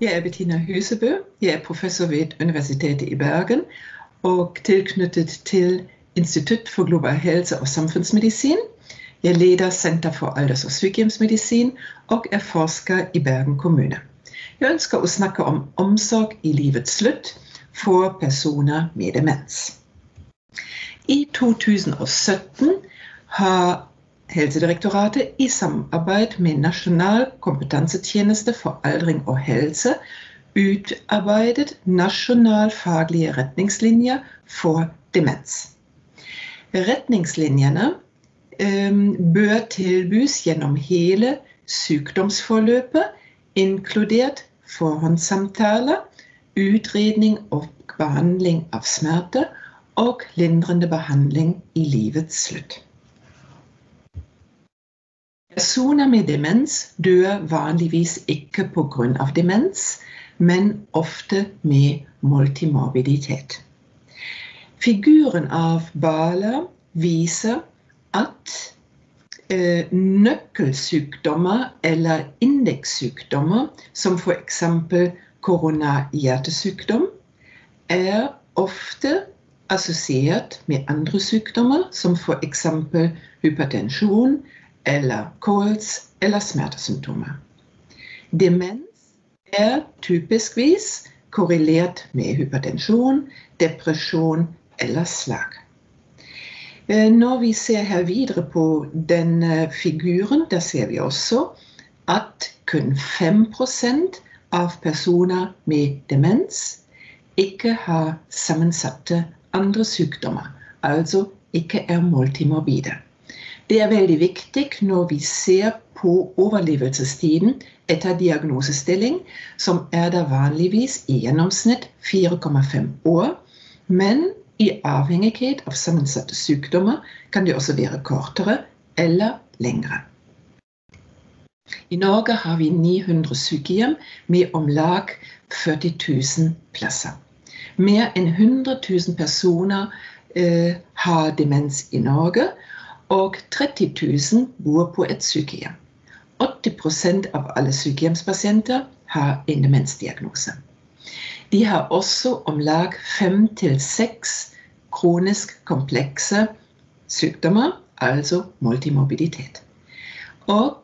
Jeg er Bettina Husebø. Jeg er professor ved Universitetet i Bergen og tilknyttet til Institutt for global helse og samfunnsmedisin. Jeg leder Senter for alders- og sykehjemsmedisin og er forsker i Bergen kommune. Jeg ønsker å snakke om omsorg i livets slutt for personer med demens. I 2017 har Helsedirektoratet i samarbeid med Nasjonal kompetansetjeneste for aldring og helse utarbeidet nasjonalfaglige retningslinjer for demens. Retningslinjene um, bør tilbys gjennom hele sykdomsforløpet, inkludert forhåndssamtaler, utredning og behandling av smerte og lindrende behandling i livets slutt. Personer med demens dør vanligvis ikke pga. demens, men ofte med multimorbiditet. Figuren av Bala viser at eh, nøkkelsykdommer eller indekssykdommer, som f.eks. koronahjertesykdom, er ofte assosiert med andre sykdommer, som f.eks. hypertensjon, eller kols eller smertesymptomer. Demens er typiskvis korrelert med hypertensjon, depresjon eller slag. Eh, når vi ser her videre på denne figuren, der ser vi også at kun 5% av personer med demens ikke har sammensatte andre sykdommer, altså ikke er multimorbide. Det er veldig viktig når vi ser på overlevelsestiden etter diagnosestilling, som er da vanligvis i gjennomsnitt 4,5 år. Men i avhengighet av sammensatte sykdommer kan det også være kortere eller lengre. I Norge har vi 900 sykehjem med om lag 40 000 plasser. Mer enn 100 000 personer eh, har demens i Norge, og 30 000 bor på et sykehjem. 80 av alle sykehjemspasienter har en demensdiagnose. De har også om lag fem til seks kronisk komplekse sykdommer, altså multimorbiditet. Og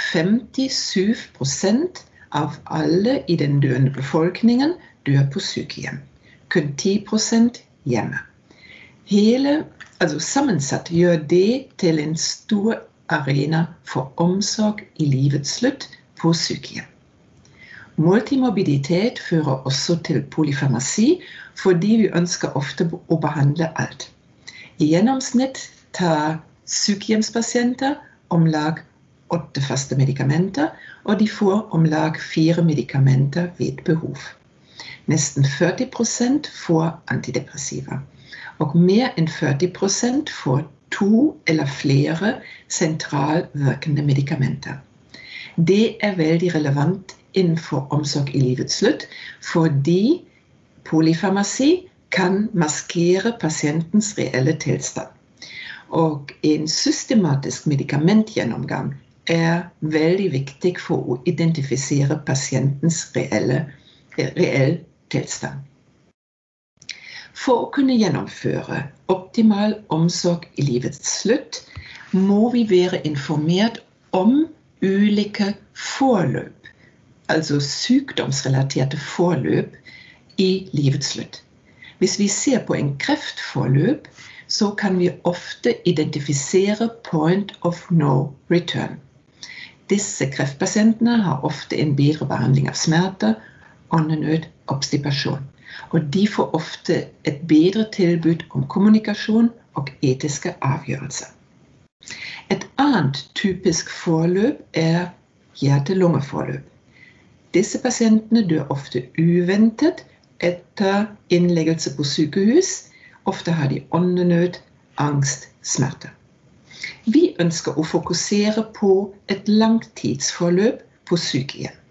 57% av alle i den døende befolkningen dør på sykehjem. Kun 10% hjemme. Hele altså sammensatt gjør det til en stor arena for omsorg i livets slutt på sykehjem. Multimorbiditet fører også til polyfarmasi, fordi vi ønsker ofte å behandle alt. I gjennomsnitt tar sykehjemspasienter om lag åtte faste medikamenter, og de får om lag fire medikamenter ved behov. Nesten 40 får antidepressiva og mer enn 40 får to eller flere sentralvirkende medikamenter. Det er veldig relevant innenfor omsorg i livets slutt, fordi polyfarmasi kan maskere pasientens reelle tilstand. Og en systematisk medikamentgjennomgang er veldig viktig for å identifisere pasientens reelle, reell tilstand. For å kunne gjennomføre optimal omsorg i livets slutt, må vi være informert om ulike forløp, altså sykdomsrelaterte forløp i livets slutt. Hvis vi ser på en kreftforløp, så kan vi ofte identifisere point of no return. Disse kreftpasientene har ofte en bedre behandling av smerte, åndenød, obstipasjon. Og de får ofte et bedre tilbud om kommunikasjon og etiske avgjørelser. Et annet typisk forløp er hjerte-lunge-forløp. Disse pasientene dør ofte uventet etter innleggelse på sykehus. Ofte har de åndenød, angst, smerte. Vi ønsker å fokusere på et langtidsforløp på sykehjem.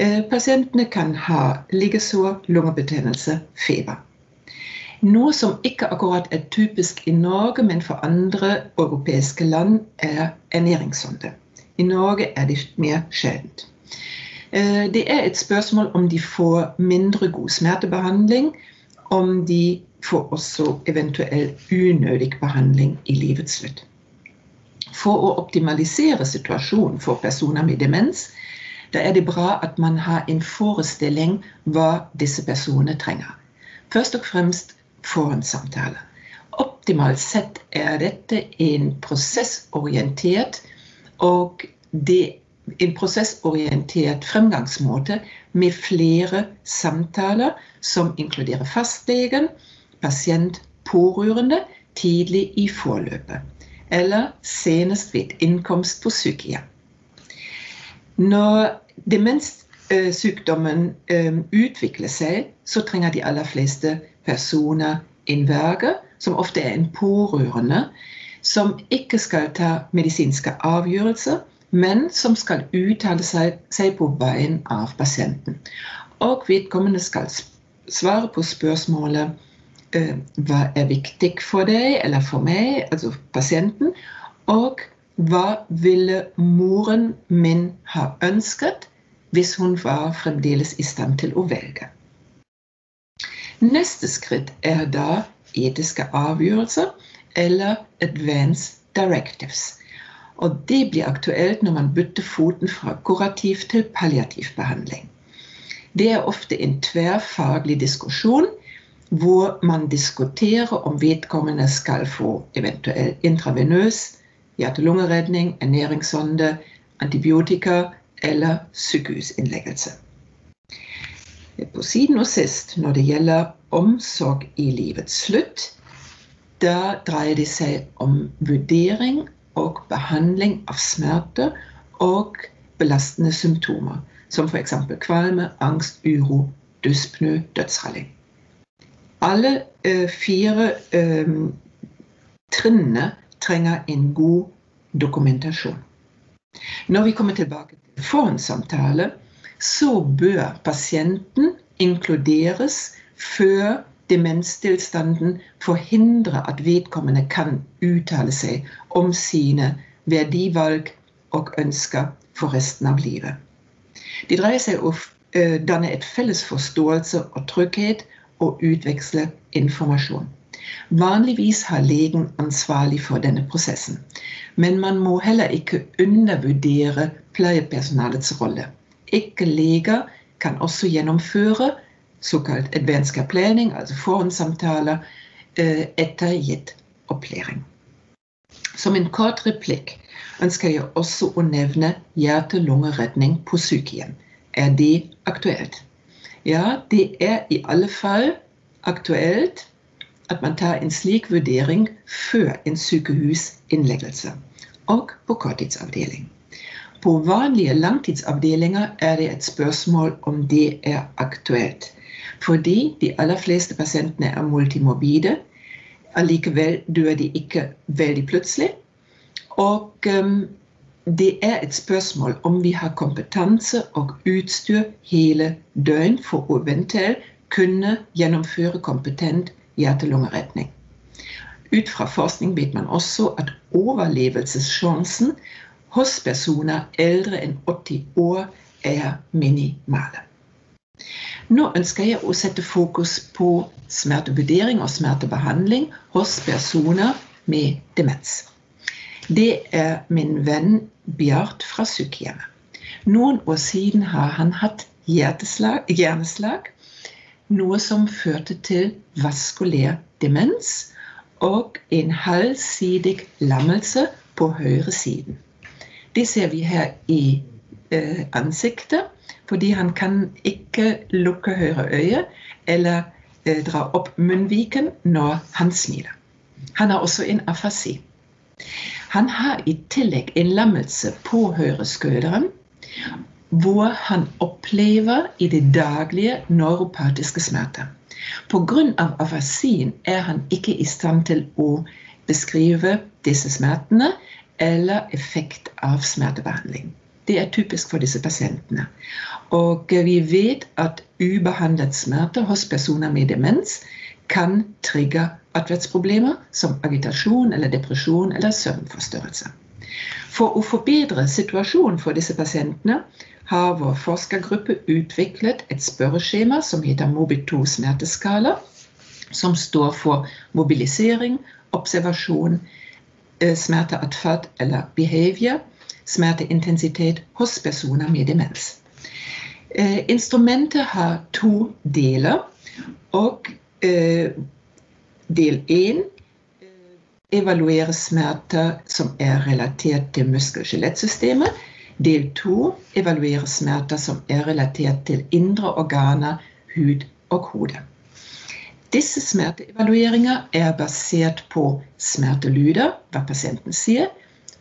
Eh, pasientene kan ha liggesår, lungebetennelse, feber. Noe som ikke akkurat er typisk i Norge, men for andre europeiske land, er ernæringssonde. I Norge er det mer sjeldent. Det er et spørsmål om de får mindre god smertebehandling, om de får også eventuell unødig behandling i livets slutt. For å optimalisere situasjonen for personer med demens, da er det bra at man har en forestilling hva disse personene trenger. Først og fremst forhåndssamtale. Optimalt sett er dette en prosessorientert og det en prosessorientert fremgangsmåte med flere samtaler som inkluderer fastlegen, pasient, pårørende tidlig i forløpet, eller senest ved innkomst på sykehjem. Når demenssykdommen utvikler seg, så trenger de aller fleste personer en verge, som ofte er en pårørende, som ikke skal ta medisinske avgjørelser, men som skal uttale seg, på vegne av pasienten. Og vedkommende skal svare på spørsmålet hva er viktig for deg eller for meg, altså pasienten, og hva ville moren min ha ønsket hvis hun var fremdeles i stand til å velge. Neste skritt er da etiske avgjørelser eller advance directives. Og det blir aktuelt når man bytter foten fra kurativ til palliativ behandling. Det er ofte en tverrfaglig diskusjon hvor man diskuterer om vedkommende skal få eventuell intravenøs hjerte-lungeredning, ernæringssonde, antibiotika eller sykehusinnleggelse. På siden og sist, når det gjelder omsorg i livets slutt, da dreier det seg om vurdering og behandling av smerte og belastende symptomer, som f.eks. kvalme, angst, uro, dyspnø, dødsrally. Alle uh, fire um, trinnene trenger en god dokumentasjon. Når vi kommer tilbake til forhåndssamtale, så bør pasienten inkluderes før demenstilstanden forhindrer at vedkommende kan uttale seg om sine verdivalg og ønsker for resten av livet. Det dreier seg om å danne et felles forståelse og trygghet og utveksle informasjon. Vanligvis har legen ansvarlig for denne prosessen, men man må heller ikke undervurdere pleiepersonalets rolle. Ikke-leger kan også gjennomføre såkalt advanced planning, altså forhåndssamtaler, etter gitt opplæring. Som en kort replikk ønsker jeg også å nevne hjerte-lungeredning på sykehjem. Er det aktuelt? Ja, det er i alle fall aktuelt at man tar en slik vurdering før en sykehusinnleggelse og på korttidsavdeling. På vanlige langtidsavdelinger er det et spørsmål om det er aktuelt. Fordi de aller fleste pasientene er multimorbide. Allikevel dør de ikke veldig plutselig. Og um, det er et spørsmål om vi har kompetanse og utstyr hele døgn for eventuelt kunne gjennomføre kompetent hjerte-lungeredning. Ut fra forskning vet man også at overlevelsessjansen hos personer eldre enn 80 år er minimale. Nå ønsker jeg å sette fokus på smertevurdering og smertebehandling hos personer med demens. Det er min venn Bjart fra sykehjemmet. Noen år siden har han hatt hjerneslag, noe som førte til vaskulær demens og en halvsidig lammelse på høyre siden. Det ser vi her i eh, ansiktet. Fordi han kan ikke lukke høyre øye eller eh, dra opp munnviken når han smiler. Han har også en afasi. Han har i tillegg en lammelse på høyre høyreskulderen, hvor han opplever i det daglige neuropatiske smerter. Pga. afasien er han ikke i stand til å beskrive disse smertene eller effekt av smertebehandling. Det er typisk for disse pasientene. Og vi vet at ubehandlet smerte hos personer med demens kan trigge atferdsproblemer som agitasjon eller depresjon eller søvnforstyrrelse. For å forbedre situasjonen for disse pasientene har vår forskergruppe utviklet et spørreskjema som heter Mobil2 smerteskala, som står for mobilisering, observasjon, eh, smerteatferd eller behavior, smerteintensitet hos personer med demens. Eh, instrumentet har to deler, og eh, del én evaluerer smerter som er relatert til muskel-skjelettsystemet. Del to evaluerer smerter som er relatert til indre organer, hud og hode. Disse smerteevalueringer er basert på smertelyder, hva pasienten sier,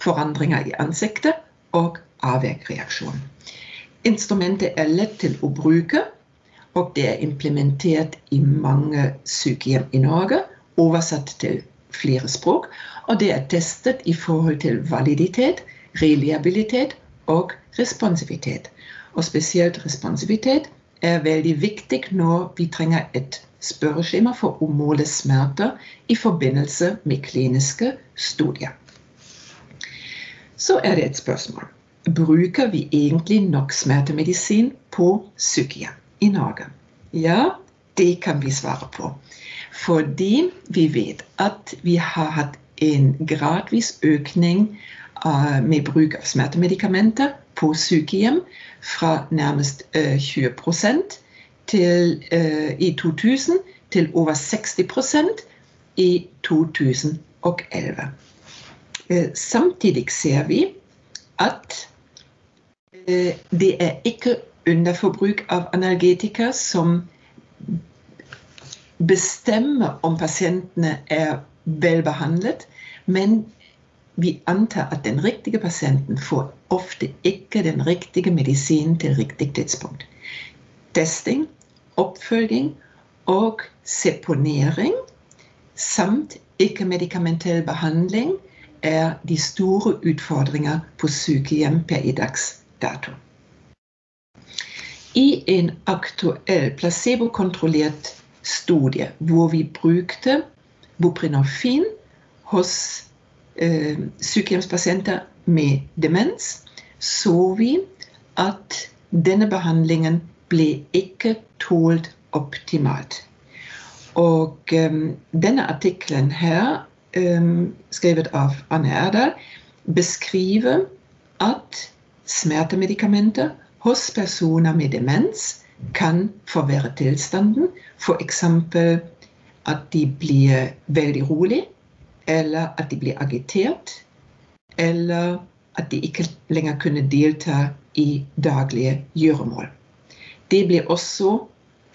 forandringer i ansiktet og avvekreaksjon. Instrumentet er lett til å bruke, og det er implementert i mange sykehjem i Norge, oversatt til flere språk. Og det er testet i forhold til validitet, reliabilitet og responsivitet. Og spesielt responsivitet er veldig viktig når vi trenger et spørreskjema for å måle smerter i forbindelse med kliniske studier. Så er det et spørsmål. Bruker vi egentlig nok smertemedisin på sykehjem i Norge? Ja, det kan vi svare på. Fordi vi vet at vi har hatt en gradvis økning med bruk av smertemedikamenter på sykehjem fra nærmest uh, 20 til, uh, i 2000 til over 60% i 2011. samtidig ser vi at det er ikke underforbruk av analgetika som bestemmer om pasientene er velbehandlet, men vi antar at den riktige pasienten får ofte ikke den riktige medisinen til riktig tidspunkt. Testing, oppfølging og seponering samt ikke-medikamentell behandling er de store utfordringer på sykehjem per i dags dato. I en aktuell placebokontrollert studie hvor vi brukte buprenorfin hos sykehjemspasienter med demens, så vi at denne behandlingen ble ikke tålt optimalt. Og um, denne artikkelen her, um, skrevet av Anne Erdal, beskriver at smertemedikamenter hos personer med demens kan forverre tilstanden. F.eks. at de blir veldig rolig, eller at de blir agitert. Eller at de ikke lenger kunne delta i daglige gjøremål. Det ble også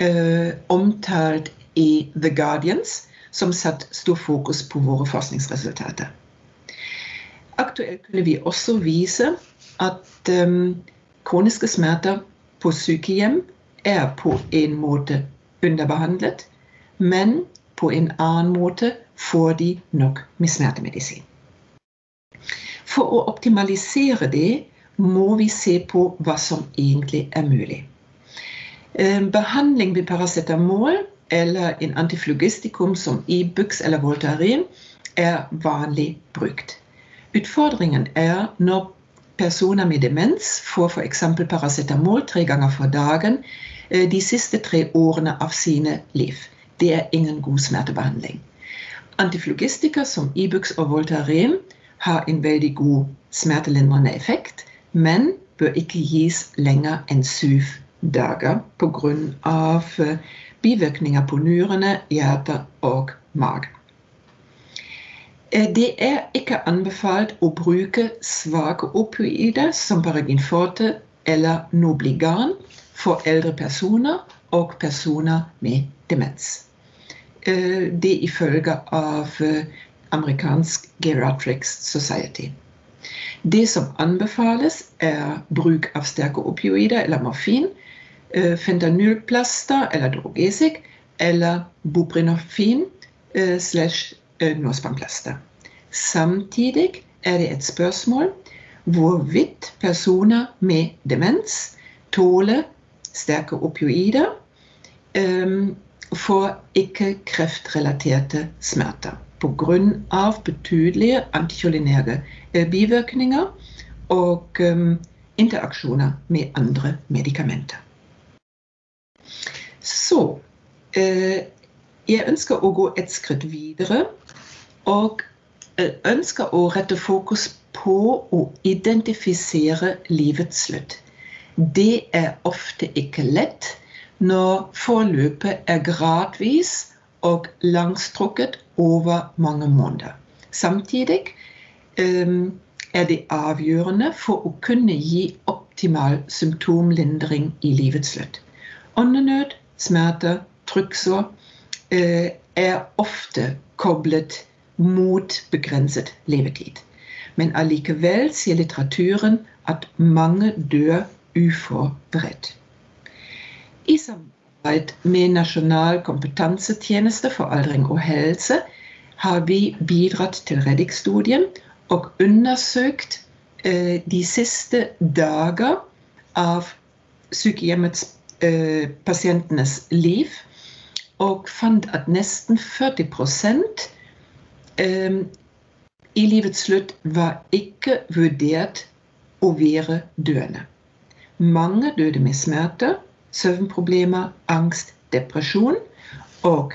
uh, omtalt i The Guardians, som satt stor fokus på våre forskningsresultater. Aktuelt kunne vi også vise at um, kroniske smerter på sykehjem er på en måte underbehandlet, men på en annen måte får de nok med smertemedisin. For å optimalisere det må vi se på hva som egentlig er mulig. Eh, behandling med paracetamol eller en antiflugistikum som Ibux eller Voltaren er vanlig brukt. Utfordringen er når personer med demens får f.eks. paracetamol tre ganger for dagen Eh, de siste tre årene av sine liv. Det er ingen god smertebehandling. Antiflogistika som Ibux og Voltaren har en veldig god smertelindrende effekt, men bør ikke gis lenger enn syv dager pga. Eh, bivirkninger på nyrene, hjerte og mage. Eh, det er ikke anbefalt å bruke svake opioider som Paraginforte eller Nobligan for eldre personer og personer med demens. Eh, det ifølge av eh, amerikansk Geriatrics Society. Det som anbefales, er bruk av sterke opioider eller morfin, eh, fentanylplaster eller drogesik eller buprenorfin slash norspanplaster. Samtidig er det et spørsmål hvorvidt personer med demens tåler sterke opioider um, for ikke-kreftrelaterte smerter. Pga. betydelige antikyolinære bivirkninger og um, interaksjoner med andre medikamenter. Så eh, jeg ønsker å gå et skritt videre og eh, ønsker å rette fokus på å identifisere livets slutt. Det er ofte ikke lett når forløpet er gradvis og langstrukket over mange måneder. Samtidig um, er det avgjørende for å kunne gi optimal symptomlindring i livets slutt. Åndenød, smerter, trykksår uh, er ofte koblet mot begrenset levetid. Men allikevel sier litteraturen at mange dør uforberedt. I samarbeid med Nasjonal kompetansetjeneste for aldring og helse har vi bidratt til Reddik-studien og undersøkt eh, de siste dager av sykehjemmets eh, pasientenes liv. Og fant at nesten 40 eh, i livets slutt var ikke vurdert å være døende. Mange døde med smerter, søvnproblemer, angst, depresjon. Og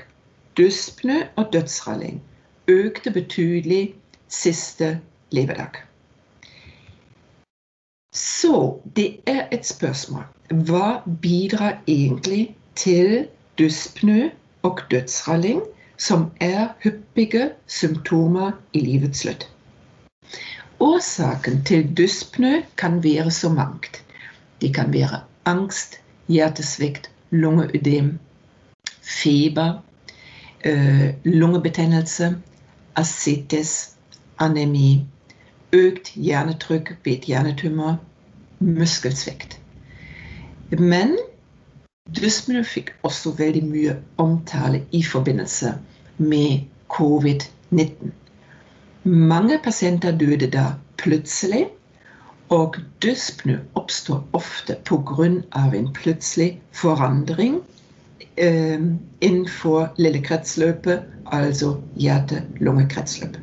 dyspne og dødsralling økte betydelig siste levedag. Så det er et spørsmål. Hva bidrar egentlig til dyspnø og dødsralling, som er hyppige symptomer i livets slutt? Årsaken til dyspnø kan være så mangt. Det kan være angst, hjertesvikt, lungeødem, feber, øh, lungebetennelse, ascites, anemi, økt hjernetrykk ved hjernetumor, muskelsvikt. Men dyspnø fikk også veldig mye omtale i forbindelse med covid-19. Mange pasienter døde da plutselig og dyspnø oppstår ofte pga. en plutselig forandring eh, innenfor lille kretsløpet, altså hjerte-lunge-kretsløpet.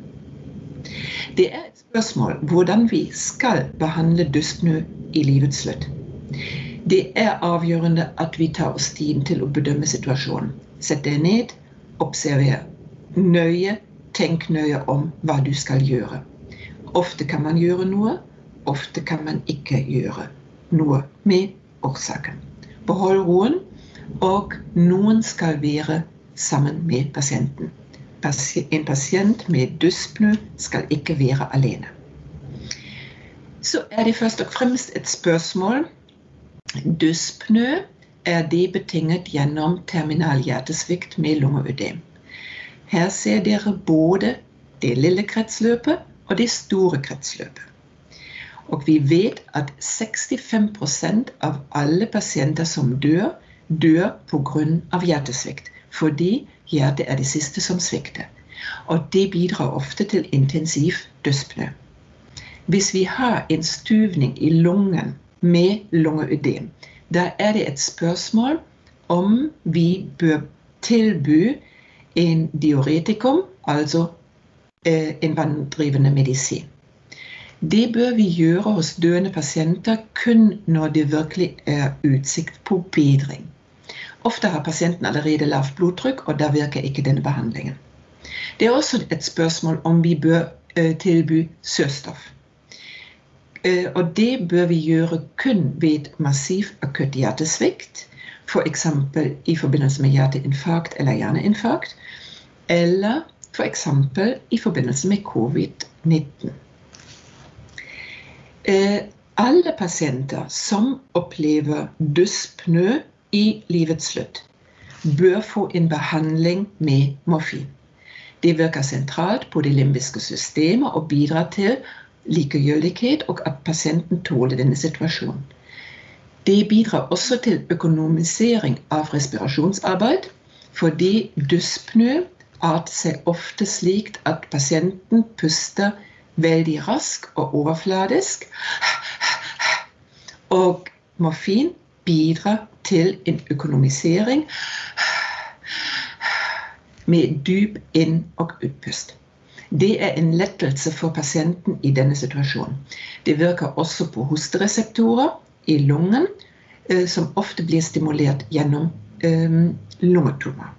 Det er et spørsmål hvordan vi skal behandle dyspnø i livets slutt. Det er avgjørende at vi tar oss tiden til å bedømme situasjonen. Sett deg ned, observer nøye, tenk nøye om hva du skal gjøre. Ofte kan man gjøre noe, Ofte kan man ikke gjøre noe med årsaken. Behold roen, og noen skal være sammen med pasienten. En pasient med dyspnø skal ikke være alene. Så er det først og fremst et spørsmål. Dyspnø er det betinget gjennom terminal hjertesvikt med lungeødem. Her ser dere både det lille kretsløpet og det store kretsløpet. Og vi vet at 65% av alle pasienter som dør, dør pga. hjertesvikt. Fordi hjertet er det siste som svikter. Og det bidrar ofte til intensiv dyspnø. Hvis vi har en stuvning i lungen med lungeødem, da er det et spørsmål om vi bør tilby en diuretikum, altså eh, en vanndrivende medisin. Det bør vi gjøre hos døende pasienter kun når det virkelig er utsikt på bedring. Ofte har pasienten allerede lavt blodtrykk, og da virker ikke denne behandlingen. Det er også et spørsmål om vi bør uh, tilby søtstoff. Uh, og det bør vi gjøre kun ved massiv akutt hjertesvikt, f.eks. For i forbindelse med hjerteinfarkt eller hjerneinfarkt, eller f.eks. I forbindelse med covid-19. Eh, alle pasienter som opplever dyspnø i livets slutt, bør få en behandling med morfin. Det virker sentralt på det limbiske systemet og bidrar til likegyldighet og at pasienten tåler denne situasjonen. Det bidrar også til økonomisering av respirasjonsarbeid, fordi dyspnø arter seg ofte slik at pasienten puster veldig rask og overfladisk. Og morfin bidrar til en økonomisering med dyp inn- og utpust. Det er en lettelse for pasienten i denne situasjonen. Det virker også på hostereseptorer i lungen, eh, som ofte blir stimulert gjennom eh, lungetumor.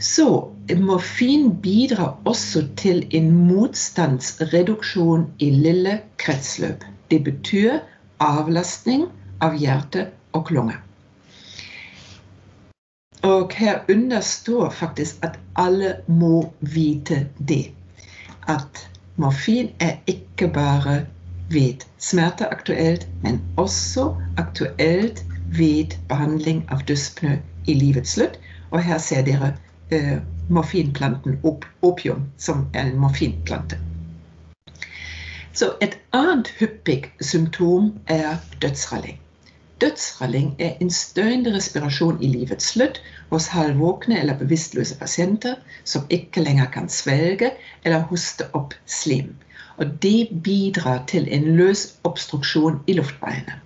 Så morfin bidrar også til en motstandsreduksjon i lille kretsløp. Det betyr avlastning av hjerte og lunge. Og her understår faktisk at alle må vite det. At morfin er ikke bare ved smerte aktuelt, men også aktuelt ved behandling av dyspne i livets slutt. Og her ser dere eh, morfinplanten op opium, som er en morfinplante. Så et annet hyppig symptom er dødsralling. Dødsralling er en støyende respirasjon i livets slutt hos halvvåkne eller bevisstløse pasienter som ikke lenger kan svelge eller hoste opp slim. Og det bidrar til en løs obstruksjon i luftveiene.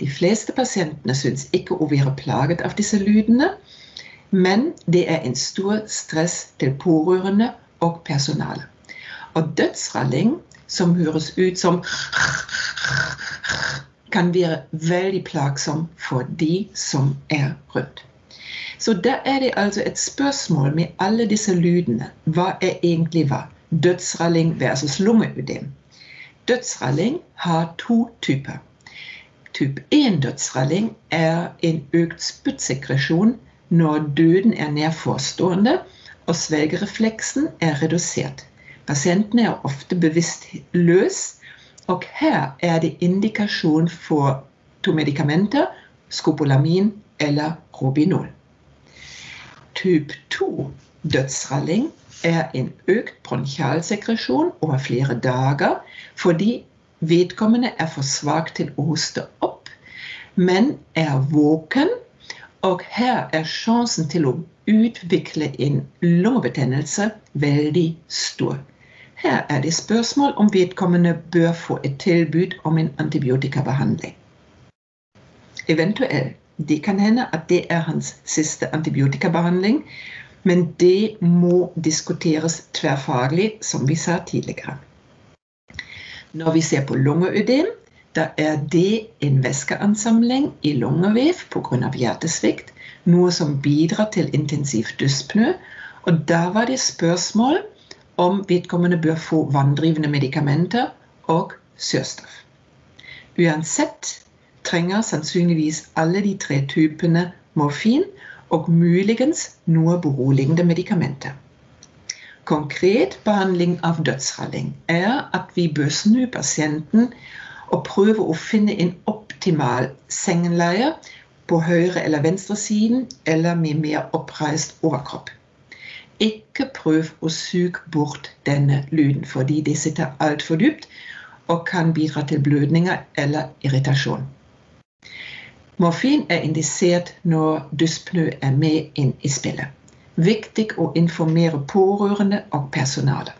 De fleste pasientene syns ikke å være plaget av disse lydene, men det er en stor stress til pårørende og personale. Og dødsralling, som høres ut som kan være veldig plagsom for de som er rundt. Så da er det altså et spørsmål med alle disse lydene. Hva er egentlig hva? Dødsralling versus lungeødem. Dødsralling har to typer. Type 1-dødsralling er en økt spyttsekresjon når døden er nærforestående og svelgerefleksen er redusert. Pasienten er ofte bevisstløs og her er det indikasjon for to medikamenter, skopolamin eller robinol. Typ 2 dødsralling er en økt bronkialsekresjon over flere dager fordi vedkommende er for svak til å hoste opp, men er våken. Og her er sjansen til å utvikle en lungebetennelse veldig stor. Her er det spørsmål om vedkommende bør få et tilbud om en antibiotikabehandling. Eventuelt. Det kan hende at det er hans siste antibiotikabehandling, men det må diskuteres tverrfaglig, som vi sa tidligere. Når vi ser på lungeødem, da er det en væskeansamling i lungevev pga. hjertesvikt, noe som bidrar til intensiv dyspnø. Og da var det spørsmål om vedkommende bør få vanndrivende medikamenter og surstoff. Uansett trenger sannsynligvis alle de tre typene morfin og muligens noe beroligende medikamenter. Konkret behandling av dødsralling er at vi bør snu pasienten og prøve å finne en optimal sengeleie på høyre- eller venstresiden eller med mer oppreist overkropp. Ikke prøv å suge bort denne lyden, fordi det sitter altfor dypt og kan bidra til blødninger eller irritasjon. Morfin er indisert når dyspnø er med inn i spillet. Viktig å informere pårørende og personale.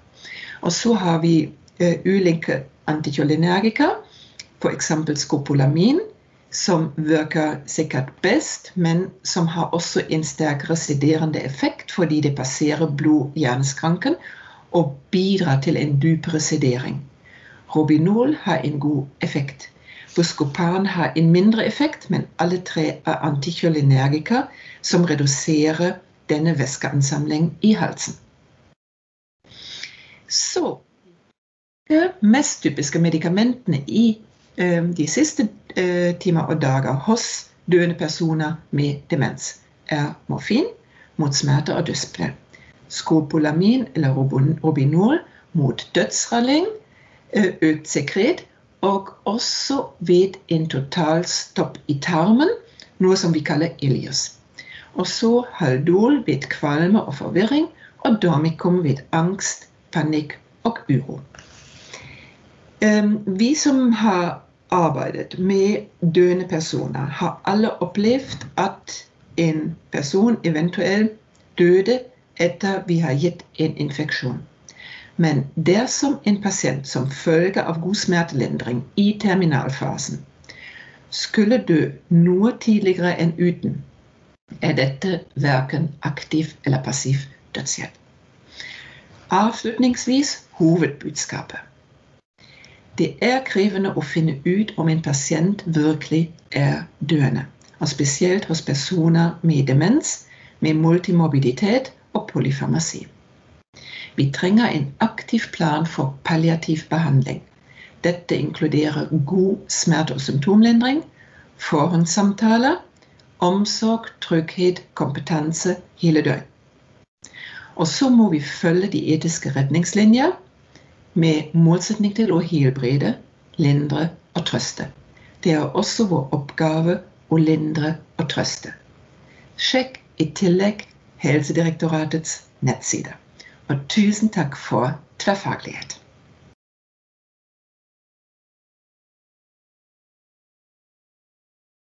Og så har vi uh, ulike anticholinergika, f.eks. skopolamin, som virker sikkert best, men som har også en sterk residerende effekt fordi det passerer blod-hjerneskranken og bidrar til en dypere sedering. Robinol har en god effekt. Buscopan har en mindre effekt, men alle tre er anticholinergika som reduserer denne væskeansamling i halsen. Så de mest typiske medikamentene i de siste eh, timer og dager hos døende personer med demens er morfin mot smerter og dyspnø. Skopolamin eller robinol mot dødsralling, eh, økt sekret, og også ved en totalstopp i tarmen, noe som vi kaller ilius. Og så haldol ved kvalme og forvirring, og dormicum ved angst, panikk og uro. Vi som har arbeidet med døende personer, har alle opplevd at en person eventuelt døde etter vi har gitt en infeksjon. Men dersom en pasient som følge av god smertelindring i terminalfasen skulle dø noe tidligere enn uten, er dette verken aktiv eller passiv dødshjelp. Avslutningsvis hovedbudskapet. Det er krevende å finne ut om en pasient virkelig er døende. Og spesielt hos personer med demens, med multimorbiditet og polyfarmasi. Vi trenger en aktiv plan for palliativ behandling. Dette inkluderer god smerte- og symptomlindring, forhåndssamtaler, omsorg, trygghet, kompetanse hele døgn. Og så må vi følge de etiske retningslinjer med målsetning til å helbrede, lindre og trøste. Det er også vår oppgave å lindre og trøste. Sjekk i tillegg Helsedirektoratets nettside. Og tusen takk for tverrfaglighet.